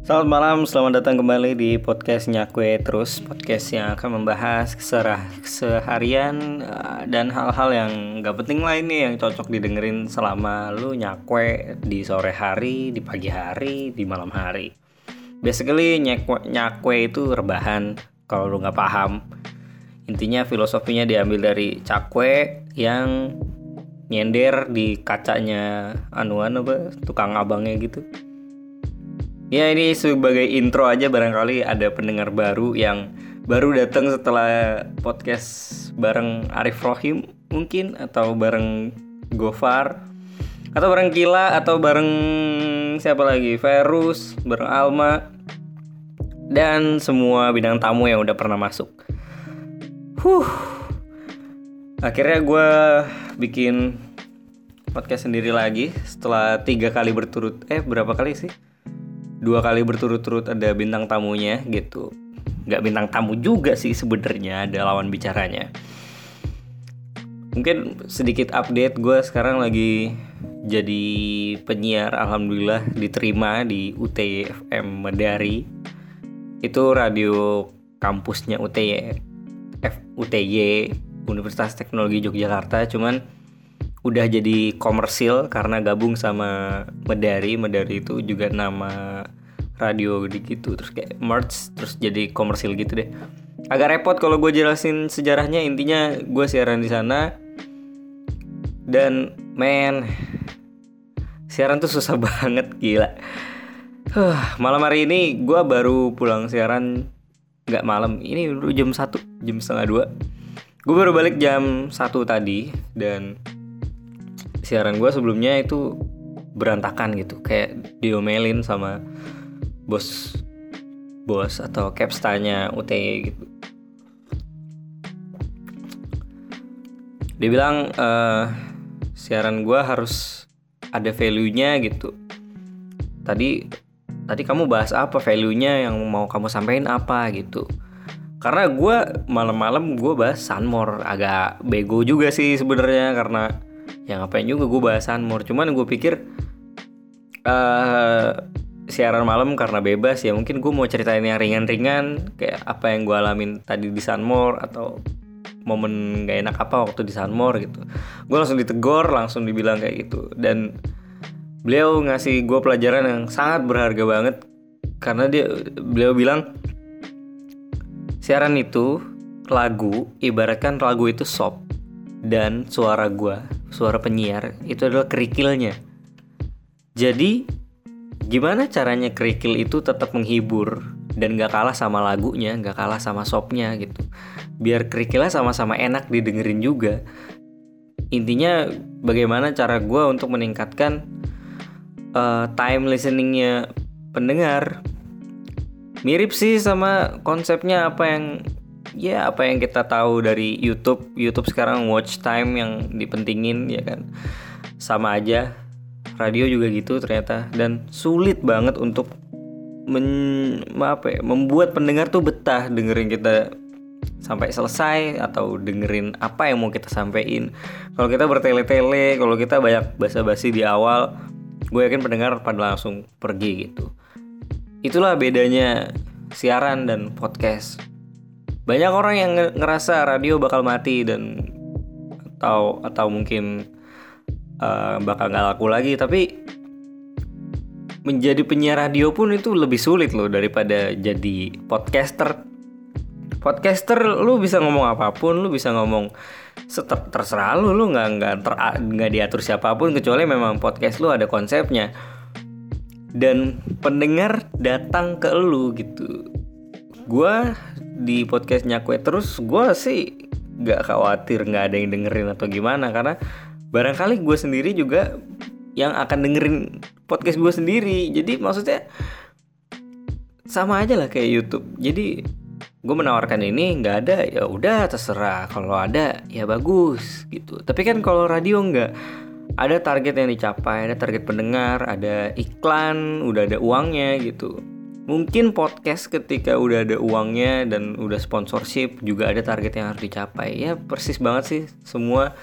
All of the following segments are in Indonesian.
Selamat malam, selamat datang kembali di podcast Nyakwe Terus Podcast yang akan membahas keserah seharian uh, dan hal-hal yang gak penting lain nih Yang cocok didengerin selama lu nyakwe di sore hari, di pagi hari, di malam hari. Basically nyakwe, nyakwe itu rebahan kalau lu gak paham. Intinya filosofinya diambil dari cakwe yang nyender di kacanya anuan apa tukang abangnya gitu Ya ini sebagai intro aja barangkali ada pendengar baru yang baru datang setelah podcast bareng Arif Rohim mungkin atau bareng Gofar atau bareng Kila atau bareng siapa lagi Verus bareng Alma dan semua bidang tamu yang udah pernah masuk. Huh. Akhirnya gue bikin podcast sendiri lagi setelah tiga kali berturut eh berapa kali sih? Dua kali berturut-turut ada bintang tamunya gitu. Nggak bintang tamu juga sih sebenarnya ada lawan bicaranya. Mungkin sedikit update gue sekarang lagi jadi penyiar alhamdulillah diterima di UTFM Medari. Itu radio kampusnya UTY F, Universitas Teknologi Yogyakarta. Cuman udah jadi komersil karena gabung sama Medari. Medari itu juga nama radio gitu terus kayak merge terus jadi komersil gitu deh. Agak repot kalau gue jelasin sejarahnya. Intinya gue siaran di sana. Dan men siaran tuh susah banget gila. Huh, malam hari ini gue baru pulang siaran nggak malam. Ini udah jam satu jam setengah dua. Gue baru balik jam satu tadi dan siaran gue sebelumnya itu berantakan gitu. Kayak diomelin sama bos bos atau capstanya UT gitu. Dia bilang uh, siaran gue harus ada value-nya gitu. Tadi tadi kamu bahas apa value-nya yang mau kamu sampaikan apa gitu. Karena gue malam-malam gue bahas Sunmore. Agak bego juga sih sebenarnya karena ya ngapain juga gue bahas Sunmore cuman gue pikir uh, siaran malam karena bebas ya mungkin gue mau ceritain yang ringan-ringan kayak apa yang gue alamin tadi di Sunmore atau momen gak enak apa waktu di Sunmore gitu. Gue langsung ditegor langsung dibilang kayak gitu. Dan beliau ngasih gue pelajaran yang sangat berharga banget karena dia beliau bilang siaran itu lagu ibaratkan lagu itu sop dan suara gue, suara penyiar itu adalah kerikilnya. Jadi gimana caranya kerikil itu tetap menghibur dan gak kalah sama lagunya, gak kalah sama sopnya gitu. Biar kerikilnya sama-sama enak didengerin juga. Intinya bagaimana cara gue untuk meningkatkan uh, time listeningnya pendengar. Mirip sih sama konsepnya apa yang ya apa yang kita tahu dari YouTube YouTube sekarang watch time yang dipentingin ya kan sama aja radio juga gitu ternyata dan sulit banget untuk men, apa ya, membuat pendengar tuh betah dengerin kita sampai selesai atau dengerin apa yang mau kita sampaikan. Kalau kita bertele-tele, kalau kita banyak basa-basi di awal, gue yakin pendengar pada langsung pergi gitu. Itulah bedanya siaran dan podcast banyak orang yang ngerasa radio bakal mati dan atau atau mungkin uh, bakal nggak laku lagi. Tapi menjadi penyiar radio pun itu lebih sulit loh daripada jadi podcaster. Podcaster lu bisa ngomong apa pun lu bisa ngomong seter terserah lu. Lu nggak nggak ter nggak diatur siapa pun kecuali memang podcast lu ada konsepnya. Dan pendengar datang ke lu gitu gue di podcastnya kue terus gue sih gak khawatir nggak ada yang dengerin atau gimana karena barangkali gue sendiri juga yang akan dengerin podcast gue sendiri. Jadi maksudnya sama aja lah kayak YouTube. Jadi gue menawarkan ini nggak ada ya udah terserah. Kalau ada ya bagus gitu. Tapi kan kalau radio nggak ada target yang dicapai ada target pendengar ada iklan udah ada uangnya gitu mungkin podcast ketika udah ada uangnya dan udah sponsorship juga ada target yang harus dicapai ya persis banget sih semua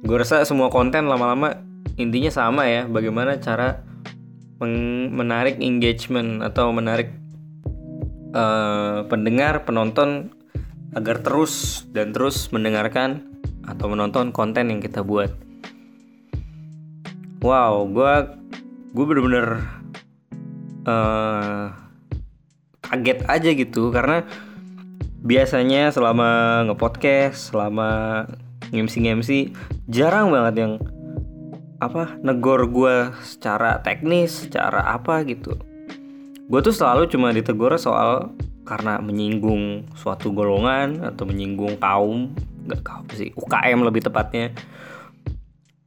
gue rasa semua konten lama-lama intinya sama ya bagaimana cara menarik engagement atau menarik uh, pendengar penonton agar terus dan terus mendengarkan atau menonton konten yang kita buat. Wow, gue gue bener-bener uh, kaget aja gitu karena biasanya selama ngepodcast, selama ngemsi-ngemsi jarang banget yang apa negor gue secara teknis secara apa gitu. Gue tuh selalu cuma ditegur soal karena menyinggung suatu golongan atau menyinggung kaum nggak kaum sih UKM lebih tepatnya.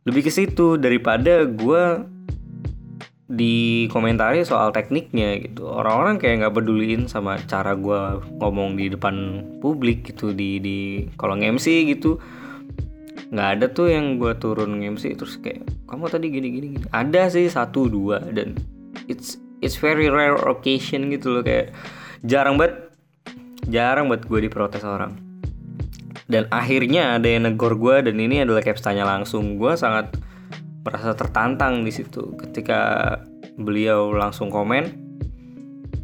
Lebih ke situ daripada gue dikomentari soal tekniknya gitu. Orang-orang kayak nggak peduliin sama cara gue ngomong di depan publik gitu di di kalau MC gitu. Nggak ada tuh yang gue turun MC terus kayak kamu tadi gini gini gini. Ada sih satu dua dan it's it's very rare occasion gitu loh. Kayak jarang banget jarang banget gue diprotes orang. Dan akhirnya ada yang negor gue dan ini adalah caps tanya langsung. Gue sangat merasa tertantang di situ ketika beliau langsung komen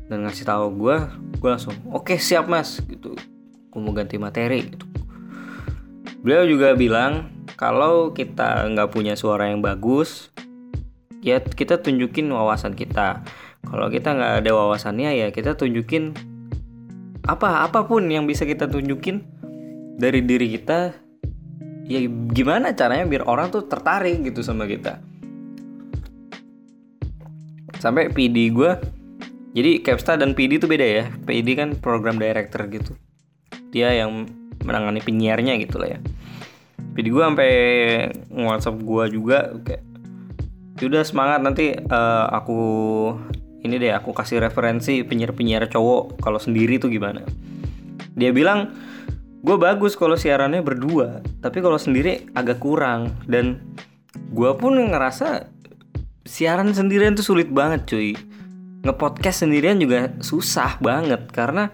dan ngasih tahu gue gue langsung oke okay, siap mas gitu gue mau ganti materi gitu Beliau juga bilang kalau kita nggak punya suara yang bagus, ya kita tunjukin wawasan kita. Kalau kita nggak ada wawasannya ya kita tunjukin apa apa pun yang bisa kita tunjukin dari diri kita. Ya gimana caranya biar orang tuh tertarik gitu sama kita. Sampai PD gue jadi Capsta dan PD itu beda ya. PD kan program director gitu. Dia yang menangani penyiarnya gitu lah ya jadi gue sampai WhatsApp gue juga kayak udah semangat nanti uh, aku ini deh aku kasih referensi penyiar-penyiar cowok kalau sendiri tuh gimana dia bilang gue bagus kalau siarannya berdua tapi kalau sendiri agak kurang. Dan gue pun ngerasa siaran sendirian tuh sulit banget cuy. Ngepodcast sendirian juga susah banget karena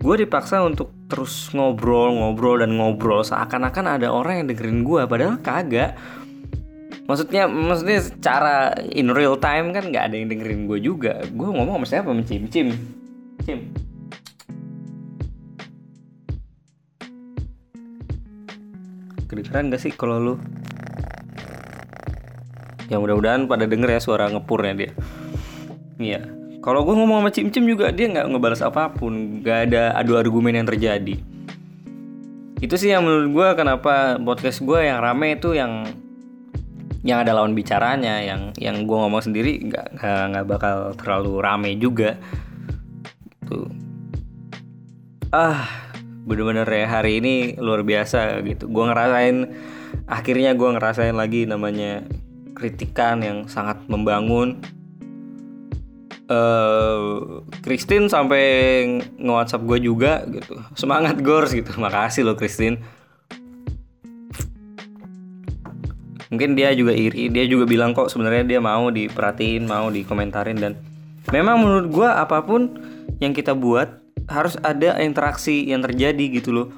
gue dipaksa untuk terus ngobrol ngobrol dan ngobrol. Seakan-akan ada orang yang dengerin gue padahal kagak. Maksudnya maksudnya secara in real time kan nggak ada yang dengerin gue juga. Gue ngomong sama siapa? Mencim cim. Cim kedengeran gak sih kalau lu ya mudah-mudahan pada denger ya suara ngepurnya dia iya kalau gue ngomong sama Cim-Cim juga dia nggak ngebalas apa pun, nggak ada adu argumen yang terjadi. Itu sih yang menurut gue kenapa podcast gue yang rame itu yang yang ada lawan bicaranya, yang yang gue ngomong sendiri nggak nggak bakal terlalu rame juga. Tuh. Ah, bener-bener ya hari ini luar biasa gitu. Gue ngerasain akhirnya gue ngerasain lagi namanya kritikan yang sangat membangun uh, Christine sampai nge-WhatsApp gue juga gitu. Semangat Gors gitu. Makasih loh Christine. Mungkin dia juga iri, dia juga bilang kok sebenarnya dia mau diperhatiin, mau dikomentarin dan memang menurut gue apa pun yang kita buat harus ada interaksi yang terjadi gitu loh.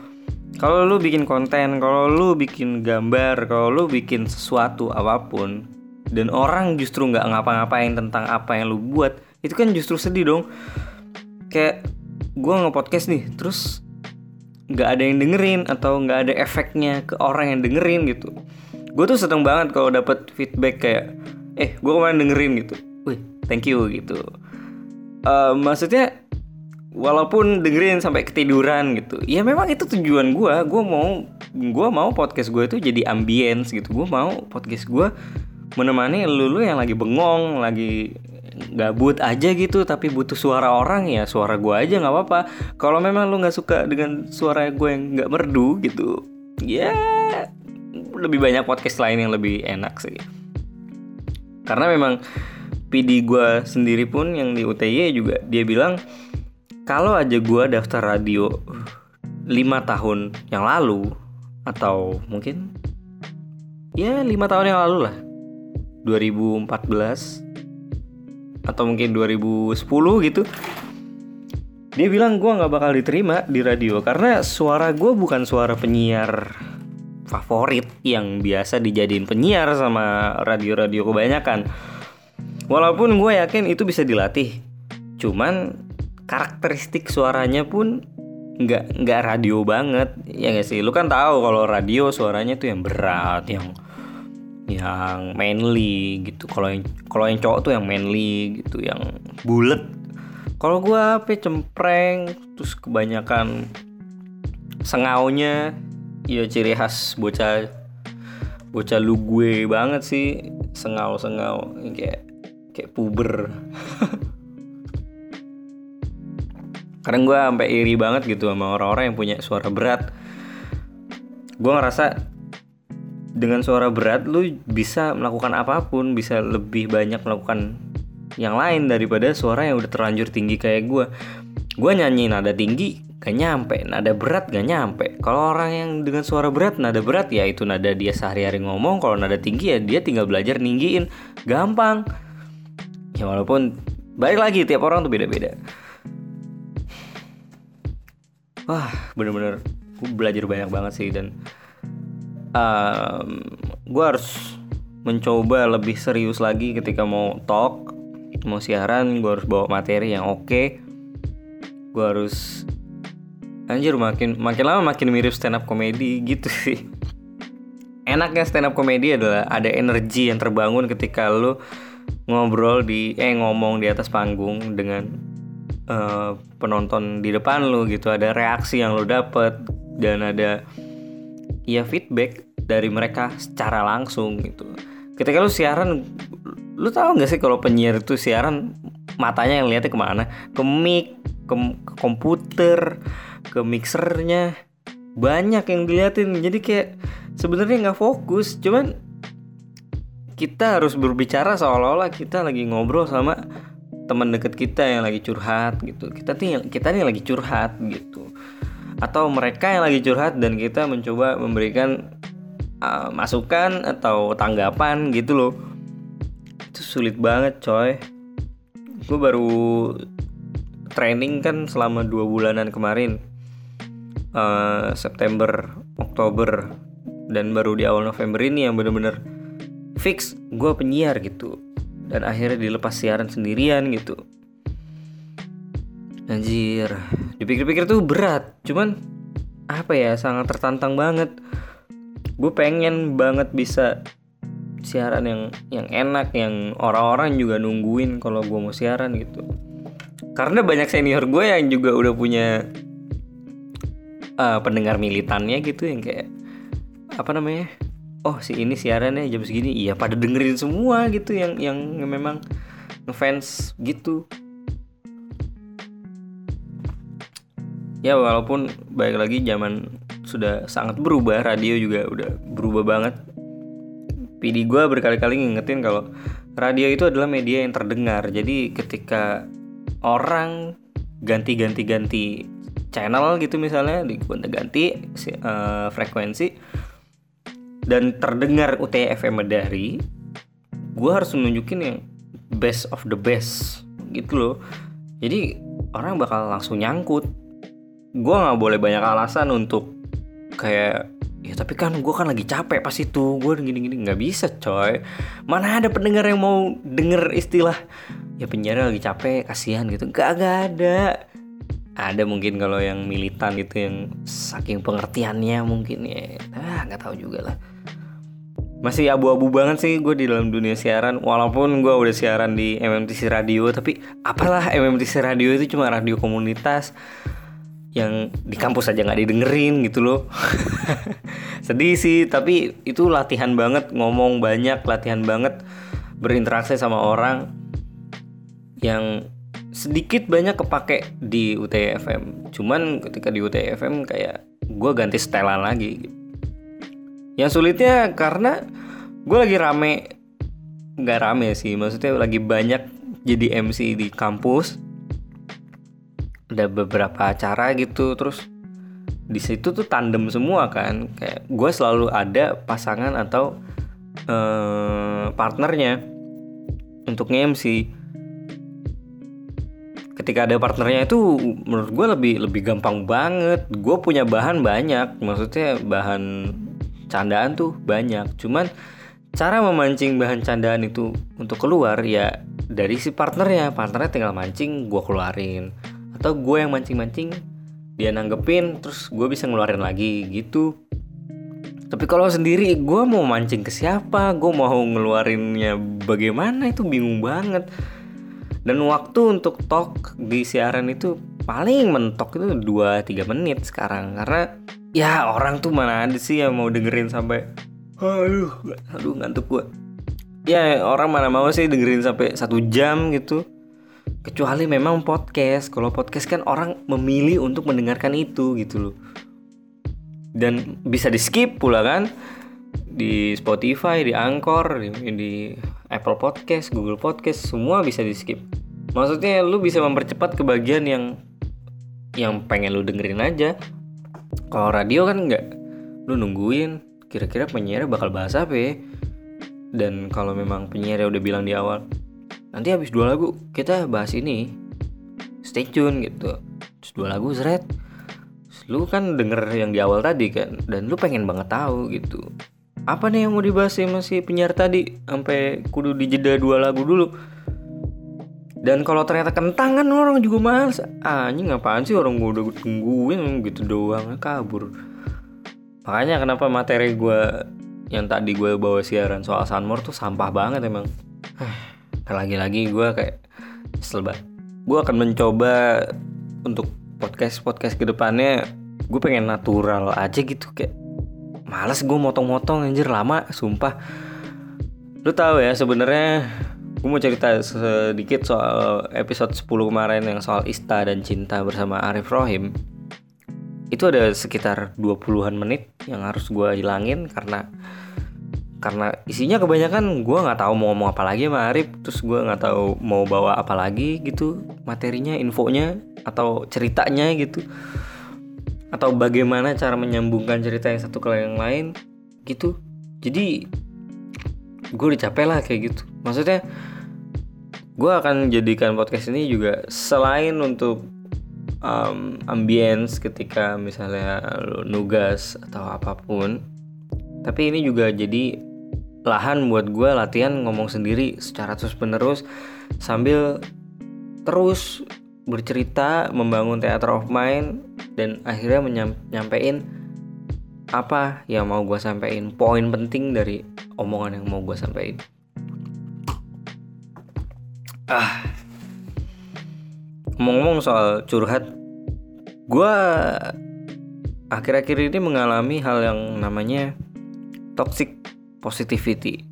Kalau lu bikin konten, kalau lu bikin gambar, kalau lu bikin sesuatu apa pun dan orang justru nggak ngapa-ngapain tentang apa yang lu buat, itu kan justru sedih dong. Kayak gue nge-podcast nih terus nggak ada yang dengerin atau nggak ada efeknya ke orang yang dengerin gitu. Gue tuh seneng banget kalau dapet feedback kayak eh gue kemarin dengerin gitu. Wih thank you gitu. Uh, maksudnya walaupun dengerin sampai ketiduran gitu. Ya memang itu tujuan gue gue mau gue mau podcast gue itu jadi ambience gitu. Gue mau podcast gue menemani lulu yang lagi bengong lagi gabut aja gitu tapi butuh suara orang ya suara gue aja nggak apa-apa. Kalau memang lu nggak suka dengan suara gue yang nggak merdu gitu ya lebih banyak podcast lain yang lebih enak sih. Karena memang PD gue sendiri pun yang di UTY juga dia bilang kalau aja gue daftar radio 5 tahun yang lalu atau mungkin ya lima tahun yang lalu lah. 2014 atau mungkin 2010 gitu. Dia bilang gue nggak bakal diterima di radio karena suara gue bukan suara penyiar favorit yang biasa dijadiin penyiar sama radio-radio kebanyakan. Walaupun gue yakin itu bisa dilatih cuman karakteristik suaranya pun nggak nggak radio banget ya gak sih? Lu kan tahu kalau radio suaranya tuh yang berat yang yang manly gitu. Kalau yang kalau yang cowok tuh yang manly gitu yang bulet. Kalau gue apa cempreng terus kebanyakan sengaunya ya ciri khas bocah bocah lu gue banget sih. Sengau sengau kayak kayak puber kadang gue sampai iri banget gitu sama orang-orang yang punya suara berat. Gue ngerasa dengan suara berat lu bisa melakukan apa pun bisa lebih banyak melakukan yang lain daripada suara yang udah terlanjur tinggi kayak gue gue nyanyi nada tinggi gak nyampe. Nada berat gak nyampe. Kalau orang yang dengan suara berat nada berat ya itu nada dia sehari-hari ngomong. Kalau nada tinggi ya dia tinggal belajar ninggiin. Gampang. Ya walaupun balik lagi tiap orang tuh beda-beda wah bener-bener gue belajar banyak banget sih dan um, gue harus mencoba lebih serius lagi ketika mau talk mau siaran gue harus bawa materi yang oke okay. gue harus anjir makin makin lama makin mirip stand up komedi gitu sih enaknya stand up komedi adalah ada energi yang terbangun ketika lu ngobrol di eh ngomong di atas panggung dengan uh, penonton di depan lu gitu ada reaksi yang lu dapet dan ada ya feedback dari mereka secara langsung gitu. Ketika lu siaran lu tahu nggak sih kalau penyiar itu siaran matanya yang lihatnya ke mana? Ke mic ke, ke komputer ke mixernya. Banyak yang diliatin jadi kayak sebenarnya nggak fokus. Cuman kita harus berbicara seolah-olah kita lagi ngobrol sama teman deket kita yang lagi curhat gitu. Kita nih kita nih lagi curhat gitu. Atau mereka yang lagi curhat dan kita mencoba memberikan uh, masukan atau tanggapan gitu loh. Itu sulit banget coy. Gue baru training kan selama dua bulanan kemarin. Uh, September Oktober dan baru di awal November ini yang bener-bener fix. Gue penyiar gitu dan akhirnya dilepas siaran sendirian gitu. Anjir dipikir-pikir tuh berat. Cuman apa ya sangat tertantang banget. Gue pengen banget bisa siaran yang yang enak yang orang-orang juga nungguin kalau gue mau siaran gitu. Karena banyak senior gue yang juga udah punya uh, pendengar militannya gitu yang kayak apa namanya oh si ini siarannya jam segini. Iya pada dengerin semua gitu yang yang memang ngefans gitu. Ya walaupun baik lagi zaman sudah sangat berubah radio juga udah berubah banget. PD gue berkali-kali ngingetin kalau radio itu adalah media yang terdengar. Jadi ketika orang ganti-ganti-ganti channel gitu misalnya di ganti uh, frekuensi dan terdengar UTFM Medari gue harus menunjukin yang best of the best gitu loh. Jadi orang bakal langsung nyangkut. Gue nggak boleh banyak alasan untuk kayak ya tapi kan gue kan lagi capek pas itu gue gini-gini. Nggak bisa coy. Mana ada pendengar yang mau denger istilah ya penyiar lagi capek kasihan gitu. Gak, gak ada. Ada mungkin kalau yang militan itu yang saking pengertiannya mungkin ya. Ah nggak tahu juga lah masih abu-abu banget sih gue di dalam dunia siaran. Walaupun gue udah siaran di MMTC Radio tapi apalah MMTC Radio itu cuma radio komunitas yang di kampus aja nggak didengerin gitu loh. Sedih sih tapi itu latihan banget ngomong banyak latihan banget berinteraksi sama orang yang sedikit banyak kepake di UTFM cuman ketika di UTFM kayak gue ganti setelan lagi. gitu. Yang sulitnya karena gue lagi rame. Nggak rame sih maksudnya lagi banyak jadi MC di kampus. Ada beberapa acara gitu terus di situ tuh tandem semua kan. Kayak gue selalu ada pasangan atau uh, partnernya untuk nge-MC ketika ada partnernya itu menurut gue lebih lebih gampang banget. Gue punya bahan banyak maksudnya bahan candaan tuh banyak. Cuman cara memancing bahan candaan itu untuk keluar ya dari si partnernya. Partnernya tinggal mancing gue keluarin. Atau gue yang mancing-mancing dia nanggepin terus gue bisa ngeluarin lagi gitu. Tapi kalau sendiri gue mau mancing ke siapa? Gue mau ngeluarinnya bagaimana? Itu bingung banget. Dan waktu untuk talk di siaran itu paling mentok itu 2-3 menit sekarang. Karena ya orang tuh mana ada sih yang mau dengerin sampai aduh aduh ngantuk gue ya orang mana mau sih dengerin sampai satu jam gitu. Kecuali memang podcast. Kalau podcast kan orang memilih untuk mendengarkan itu gitu loh. Dan bisa di skip pula kan. Di Spotify di Anchor di, di Apple Podcast Google Podcast semua bisa di skip maksudnya lu bisa mempercepat kebagian yang yang pengen lu dengerin aja kalau radio kan enggak lu nungguin kira-kira penyiar bakal bahas apa ya? Dan kalau memang penyiar udah bilang di awal, nanti habis dua lagu kita bahas ini, stay tune gitu. Terus dua lagu seret, lu kan denger yang di awal tadi kan, dan lu pengen banget tahu gitu. Apa nih yang mau dibahas sama si penyiar tadi, sampai kudu dijeda dua lagu dulu. Dan kalau ternyata kentang kan orang juga males. Anjing ngapain sih orang gue udah tungguin gitu doang kabur. Makanya kenapa materi gue yang tadi gue bawa siaran soal Sunmore tuh sampah banget emang. Lagi-lagi gue kayak banget gue akan mencoba untuk podcast podcast ke depannya gue pengen natural aja gitu kayak males gue motong-motong anjir lama sumpah. Lu tahu ya sebenarnya gue mau cerita sedikit soal episode 10 kemarin yang soal Ista dan cinta bersama Arif Rohim. Itu ada sekitar 20-an menit yang harus gue hilangin karena karena isinya kebanyakan gue nggak tahu mau ngomong apa lagi sama Arif. Terus gue nggak tahu mau bawa apa lagi gitu materinya infonya atau ceritanya gitu. Atau bagaimana cara menyambungkan cerita yang satu ke yang lain gitu. Jadi gue udah lah kayak gitu. Maksudnya gue akan jadikan podcast ini juga selain untuk um, ambience ketika misalnya lu nugas atau apa pun tapi ini juga jadi lahan buat gue latihan ngomong sendiri secara terus menerus sambil terus bercerita membangun theater of mind dan akhirnya menyampein apa yang mau gue sampaikan poin penting dari omongan yang mau gue sampaikan ah. Ngomong-ngomong soal curhat gue akhir-akhir ini mengalami hal yang namanya toxic positivity.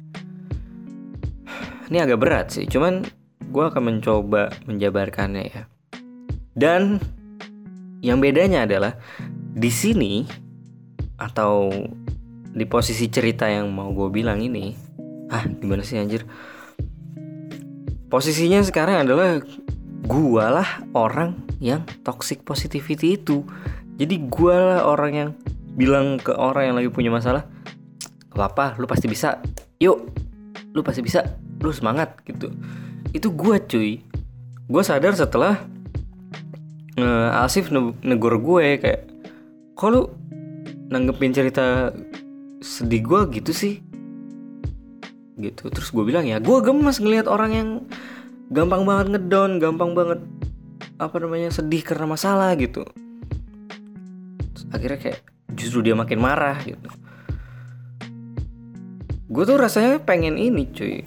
Ini agak berat sih cuman gue akan mencoba menjabarkannya ya. Dan yang bedanya adalah di sini atau di posisi cerita yang mau gue bilang ini ah gimana sih anjir posisinya sekarang adalah gua lah orang yang toxic positivity itu. Jadi gua lah orang yang bilang ke orang yang lagi punya masalah apa apa lu pasti bisa. Yuk lu pasti bisa. Lu semangat gitu. Itu gua cuy. Gua sadar setelah uh, Asif negor gue kayak kalau nanggepin cerita sedih gue gitu sih gitu. Terus gue bilang ya gue gemes ngelihat orang yang gampang banget ngedown gampang banget apa namanya sedih karena masalah gitu. Terus akhirnya kayak justru dia makin marah gitu. Gue tuh rasanya pengen ini cuy.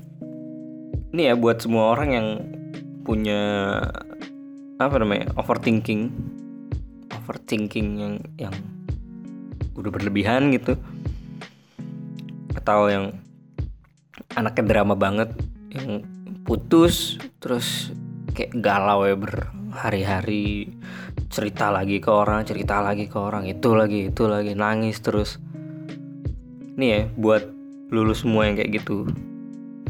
Ini ya buat semua orang yang punya apa namanya overthinking. Overthinking yang yang udah berlebihan gitu. Atau yang anaknya drama banget yang putus terus kayak galau ya berhari-hari. Cerita lagi ke orang cerita lagi ke orang itu lagi itu lagi nangis terus. Nih ya buat lulus semua yang kayak gitu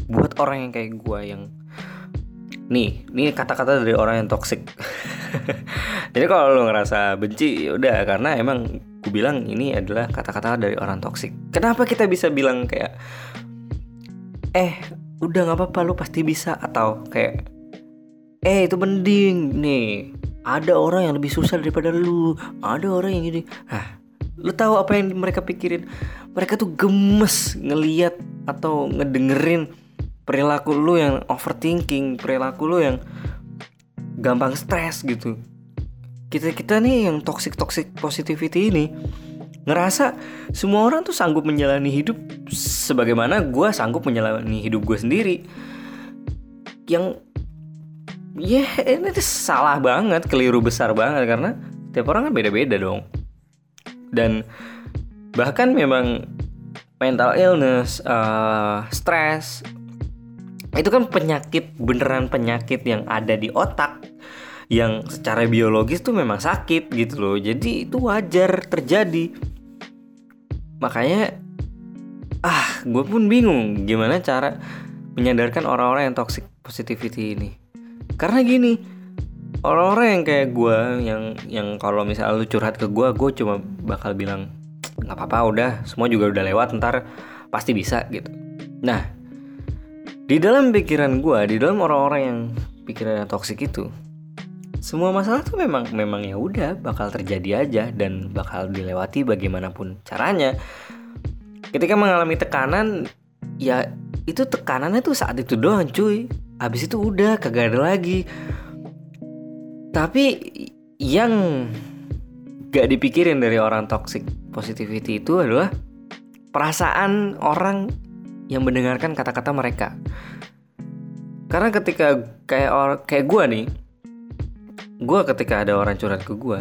buat orang yang kayak gue yang nih ini kata-kata dari orang yang toxic. Jadi kalau lo ngerasa benci ya udah karena emang gue bilang ini adalah kata-kata dari orang toxic. Kenapa kita bisa bilang kayak eh udah nggak apa-apa lu pasti bisa. Atau kayak eh itu mending nih. Ada orang yang lebih susah daripada lu. Ada orang yang gini. Ah lu tahu apa yang mereka pikirin? Mereka tuh gemes ngeliat atau ngedengerin perilaku lu yang overthinking perilaku lu yang gampang stres gitu. Kita kita nih yang toxic toxic positivity ini ngerasa semua orang tuh sanggup menjalani hidup sebagaimana gue sanggup menjalani hidup gue sendiri. Yang ya yeah, ini salah banget keliru besar banget karena tiap orang kan beda-beda dong. Dan bahkan memang mental illness uh, stres itu kan penyakit beneran penyakit yang ada di otak yang secara biologis tuh memang sakit gitu loh. Jadi itu wajar terjadi makanya ah gue pun bingung gimana cara menyadarkan orang-orang yang toxic positivity ini. Karena gini orang-orang yang kayak gue yang yang kalau misalnya lu curhat ke gue gue cuma bakal bilang nggak apa-apa udah semua juga udah lewat ntar pasti bisa gitu. Nah di dalam pikiran gue di dalam orang-orang yang pikirannya toksik itu semua masalah tuh memang memang ya udah bakal terjadi aja dan bakal dilewati bagaimanapun caranya. Ketika mengalami tekanan ya itu tekanannya tuh saat itu doang cuy. Habis itu udah kagak ada lagi. Tapi yang gak dipikirin dari orang toxic positivity itu adalah perasaan orang yang mendengarkan kata-kata mereka. Karena ketika kayak orang kayak gue nih, gue ketika ada orang curhat ke gue,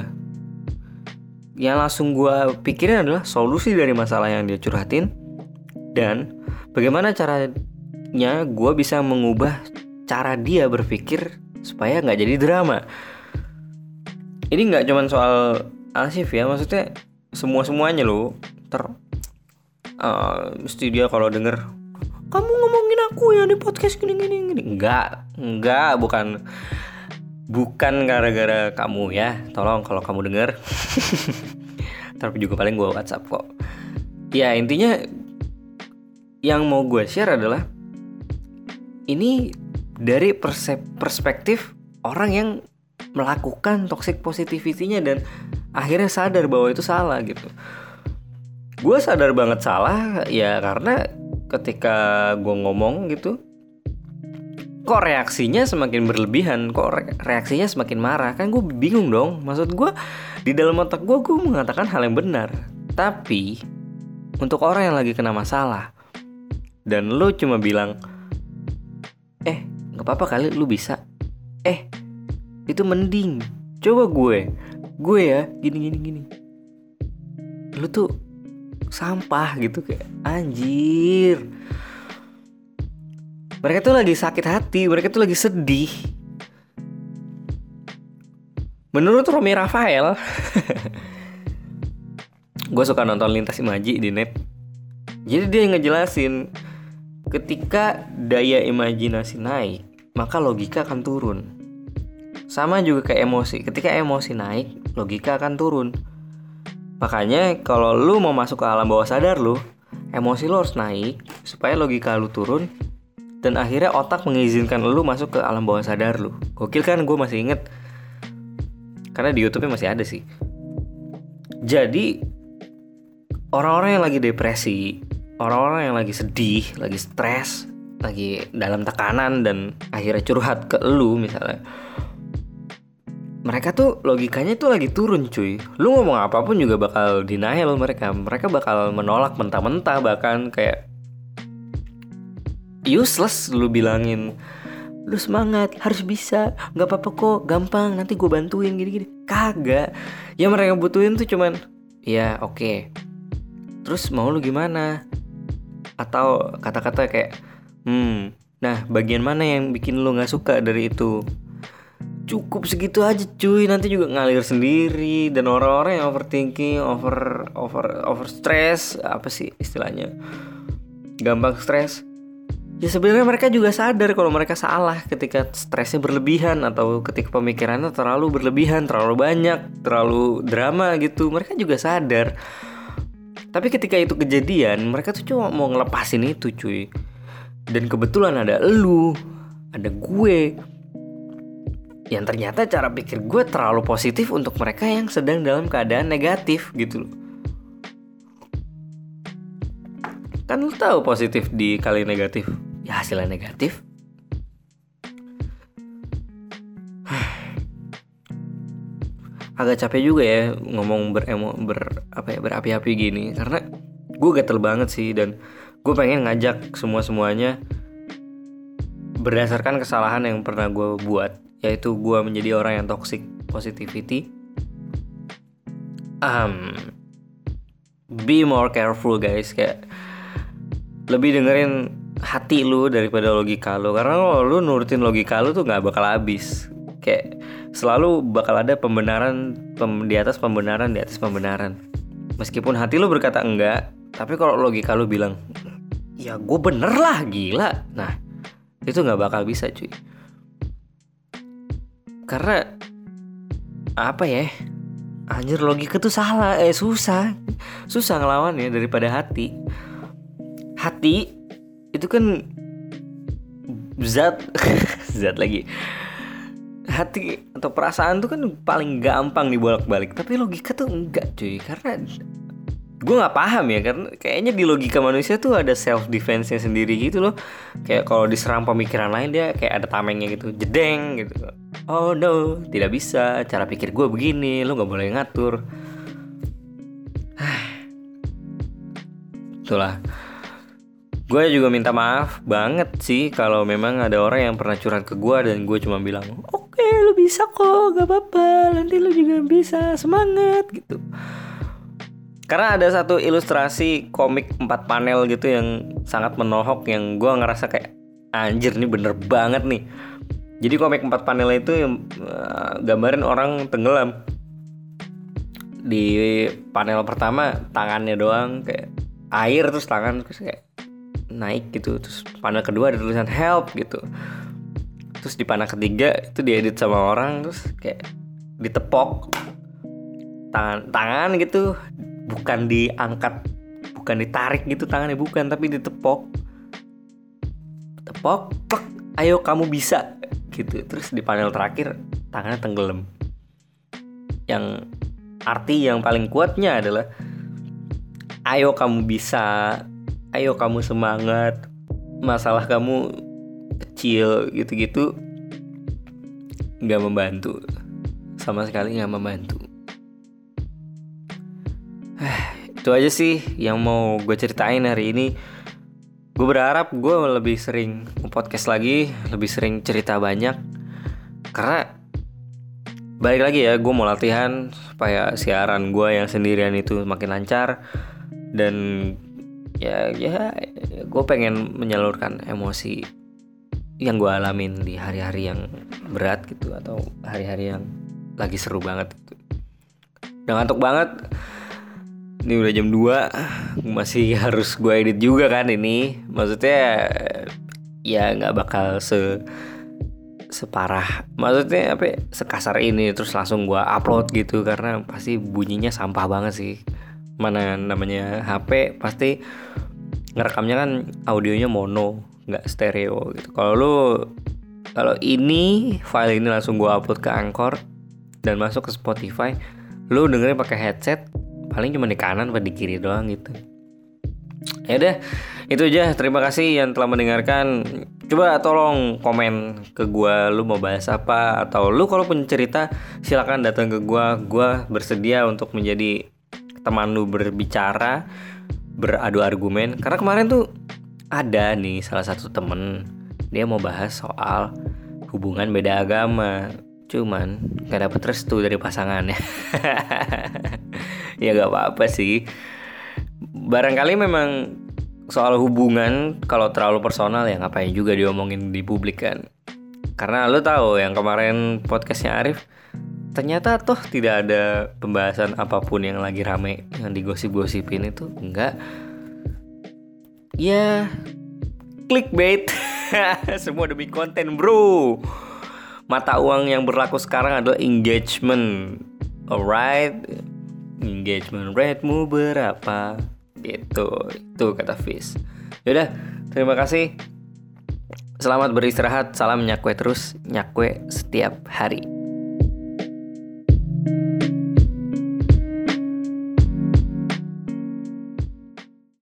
yang langsung gue pikirin adalah solusi dari masalah yang dia curhatin dan bagaimana caranya gue bisa mengubah cara dia berpikir supaya nggak jadi drama. Ini nggak cuma soal Asif ya, maksudnya semua semuanya loh. Ter uh, mesti dia kalau denger kamu ngomongin aku ya di podcast gini gini gini enggak enggak bukan bukan gara-gara kamu ya. Tolong kalau kamu denger. Tapi juga paling gue WhatsApp kok. Ya intinya yang mau gue share adalah ini dari perspektif orang yang melakukan toxic positivity-nya dan akhirnya sadar bahwa itu salah gitu. Gue sadar banget salah ya karena ketika gue ngomong gitu kok reaksinya semakin berlebihan? Kok reaksinya semakin marah? Kan gue bingung dong. Maksud gue di dalam otak gue gue mengatakan hal yang benar. Tapi untuk orang yang lagi kena masalah dan lo cuma bilang eh nggak apa-apa kali lu bisa. Eh itu mending. Coba gue gue ya gini gini gini. Lu tuh sampah gitu kayak anjir mereka tuh lagi sakit hati mereka tuh lagi sedih. Menurut Romi Rafael gue suka nonton lintas imaji di net. Jadi dia ngejelasin ketika daya imajinasi naik maka logika akan turun. Sama juga kayak emosi ketika emosi naik logika akan turun. Makanya kalau lu mau masuk ke alam bawah sadar lu, emosi lu harus naik supaya logika lu turun dan akhirnya otak mengizinkan lu masuk ke alam bawah sadar lu. Gokil kan gue masih inget karena di YouTube masih ada sih. Jadi orang-orang yang lagi depresi, orang-orang yang lagi sedih, lagi stres, lagi dalam tekanan dan akhirnya curhat ke lu misalnya mereka tuh logikanya tuh lagi turun cuy lu ngomong apa pun juga bakal denial mereka mereka bakal menolak mentah-mentah bahkan kayak useless lu bilangin. Lu semangat harus bisa. Nggak apa-apa kok gampang. Nanti gue bantuin gini-gini. Kagak. Ya mereka butuhin tuh cuman ya oke. Okay. terus mau lu gimana? Atau kata-kata kayak hmm nah bagian mana yang bikin lu nggak suka dari itu? Cukup segitu aja cuy. Nanti juga ngalir sendiri. Dan orang-orang yang overthinking over over over stress apa sih istilahnya? Gampang stres ya sebenarnya mereka juga sadar kalau mereka salah ketika stresnya berlebihan atau ketika pemikirannya terlalu berlebihan terlalu banyak terlalu drama gitu. Mereka juga sadar. Tapi ketika itu kejadian mereka tuh cuma mau ngelepasin itu cuy. Dan kebetulan ada elu ada gue. Yang ternyata cara pikir gue terlalu positif untuk mereka yang sedang dalam keadaan negatif gitu loh. Kan lu tahu positif dikali negatif ya hasilnya negatif. Agak capek juga ya ngomong beremo ber apa ya berapi-api gini. Karena gue gatel banget sih dan gue pengen ngajak semua semuanya berdasarkan kesalahan yang pernah gue buat yaitu gue menjadi orang yang toxic positivity. Um, be more careful guys. Kayak lebih dengerin hati lu daripada logika lu. Karena kalau lu nurutin logika lu tuh nggak bakal habis. Kayak selalu bakal ada pembenaran pem, di atas pembenaran di atas pembenaran. Meskipun hati lu berkata enggak tapi kalau logika lu bilang ya gue bener lah gila. Nah itu nggak bakal bisa cuy. Karena apa ya? Anjir logika tuh salah eh susah. Susah ngelawan ya daripada hati. Hati itu kan zat zat lagi. Hati atau perasaan tuh kan paling gampang dibolak-balik. Tapi logika tuh enggak cuy. Karena gue nggak paham ya karena kayaknya di logika manusia tuh ada self defense nya sendiri gitu loh. Kayak kalau diserang pemikiran lain dia kayak ada tamengnya gitu. Jedeng gitu. Oh no. Tidak bisa. Cara pikir gue begini. Lo nggak boleh ngatur. Itulah gue juga minta maaf banget sih kalau memang ada orang yang pernah curhat ke gue dan gue cuma bilang oke okay, lu bisa kok gak apa-apa nanti lu juga bisa semangat gitu. Karena ada satu ilustrasi komik empat panel gitu yang sangat menohok yang gue ngerasa kayak anjir nih bener banget nih. Jadi komik empat panel itu yang uh, gambarin orang tenggelam. Di panel pertama tangannya doang kayak air terus tangan terus kayak naik gitu. Terus panel kedua ada tulisan help gitu. Terus di panel ketiga itu diedit sama orang terus kayak ditepok tangan tangan gitu. Bukan diangkat bukan ditarik gitu tangannya bukan tapi ditepok. Tepok plek ayo kamu bisa gitu. Terus di panel terakhir tangannya tenggelam. Yang arti yang paling kuatnya adalah ayo kamu bisa ayo kamu semangat masalah kamu kecil gitu-gitu. Nggak membantu sama sekali nggak membantu. Itu aja sih yang mau gue ceritain hari ini. Gue berharap gue lebih sering podcast lagi lebih sering cerita banyak. Karena balik lagi ya gue mau latihan supaya siaran gue yang sendirian itu makin lancar dan ya ya gue pengen menyalurkan emosi yang gue alamin di hari-hari yang berat gitu atau hari-hari yang lagi seru banget gitu. Udah ngantuk banget. Ini udah jam 2 Masih harus gue edit juga kan ini. Maksudnya Ya nggak bakal se Separah. Maksudnya apa ya, Sekasar ini Terus langsung gue upload gitu Karena pasti bunyinya sampah banget sih mana namanya HP pasti ngerekamnya kan audionya mono nggak stereo gitu. Kalau lu kalau ini file ini langsung gua upload ke Anchor dan masuk ke Spotify lu dengerin pakai headset paling cuma di kanan atau di kiri doang gitu. Ya udah itu aja. Terima kasih yang telah mendengarkan. Coba tolong komen ke gua lu mau bahas apa atau lu kalau punya cerita silakan datang ke gua. Gua bersedia untuk menjadi teman lu berbicara beradu argumen. Karena kemarin tuh ada nih salah satu temen dia mau bahas soal hubungan beda agama. Cuman gak dapet restu dari pasangannya. Ya gak apa-apa sih. Barangkali memang soal hubungan kalau terlalu personal ya ngapain juga diomongin di publik kan. Karena lo tahu yang kemarin podcastnya Arif ternyata toh tidak ada pembahasan apa pun yang lagi rame yang digosip-gosipin itu enggak. Ya clickbait. Semua demi konten bro. Mata uang yang berlaku sekarang adalah engagement. Alright? Engagement rate-mu berapa? Gitu. Itu kata Fis yaudah terima kasih. Selamat beristirahat, salam nyakwe terus, nyakwe setiap hari.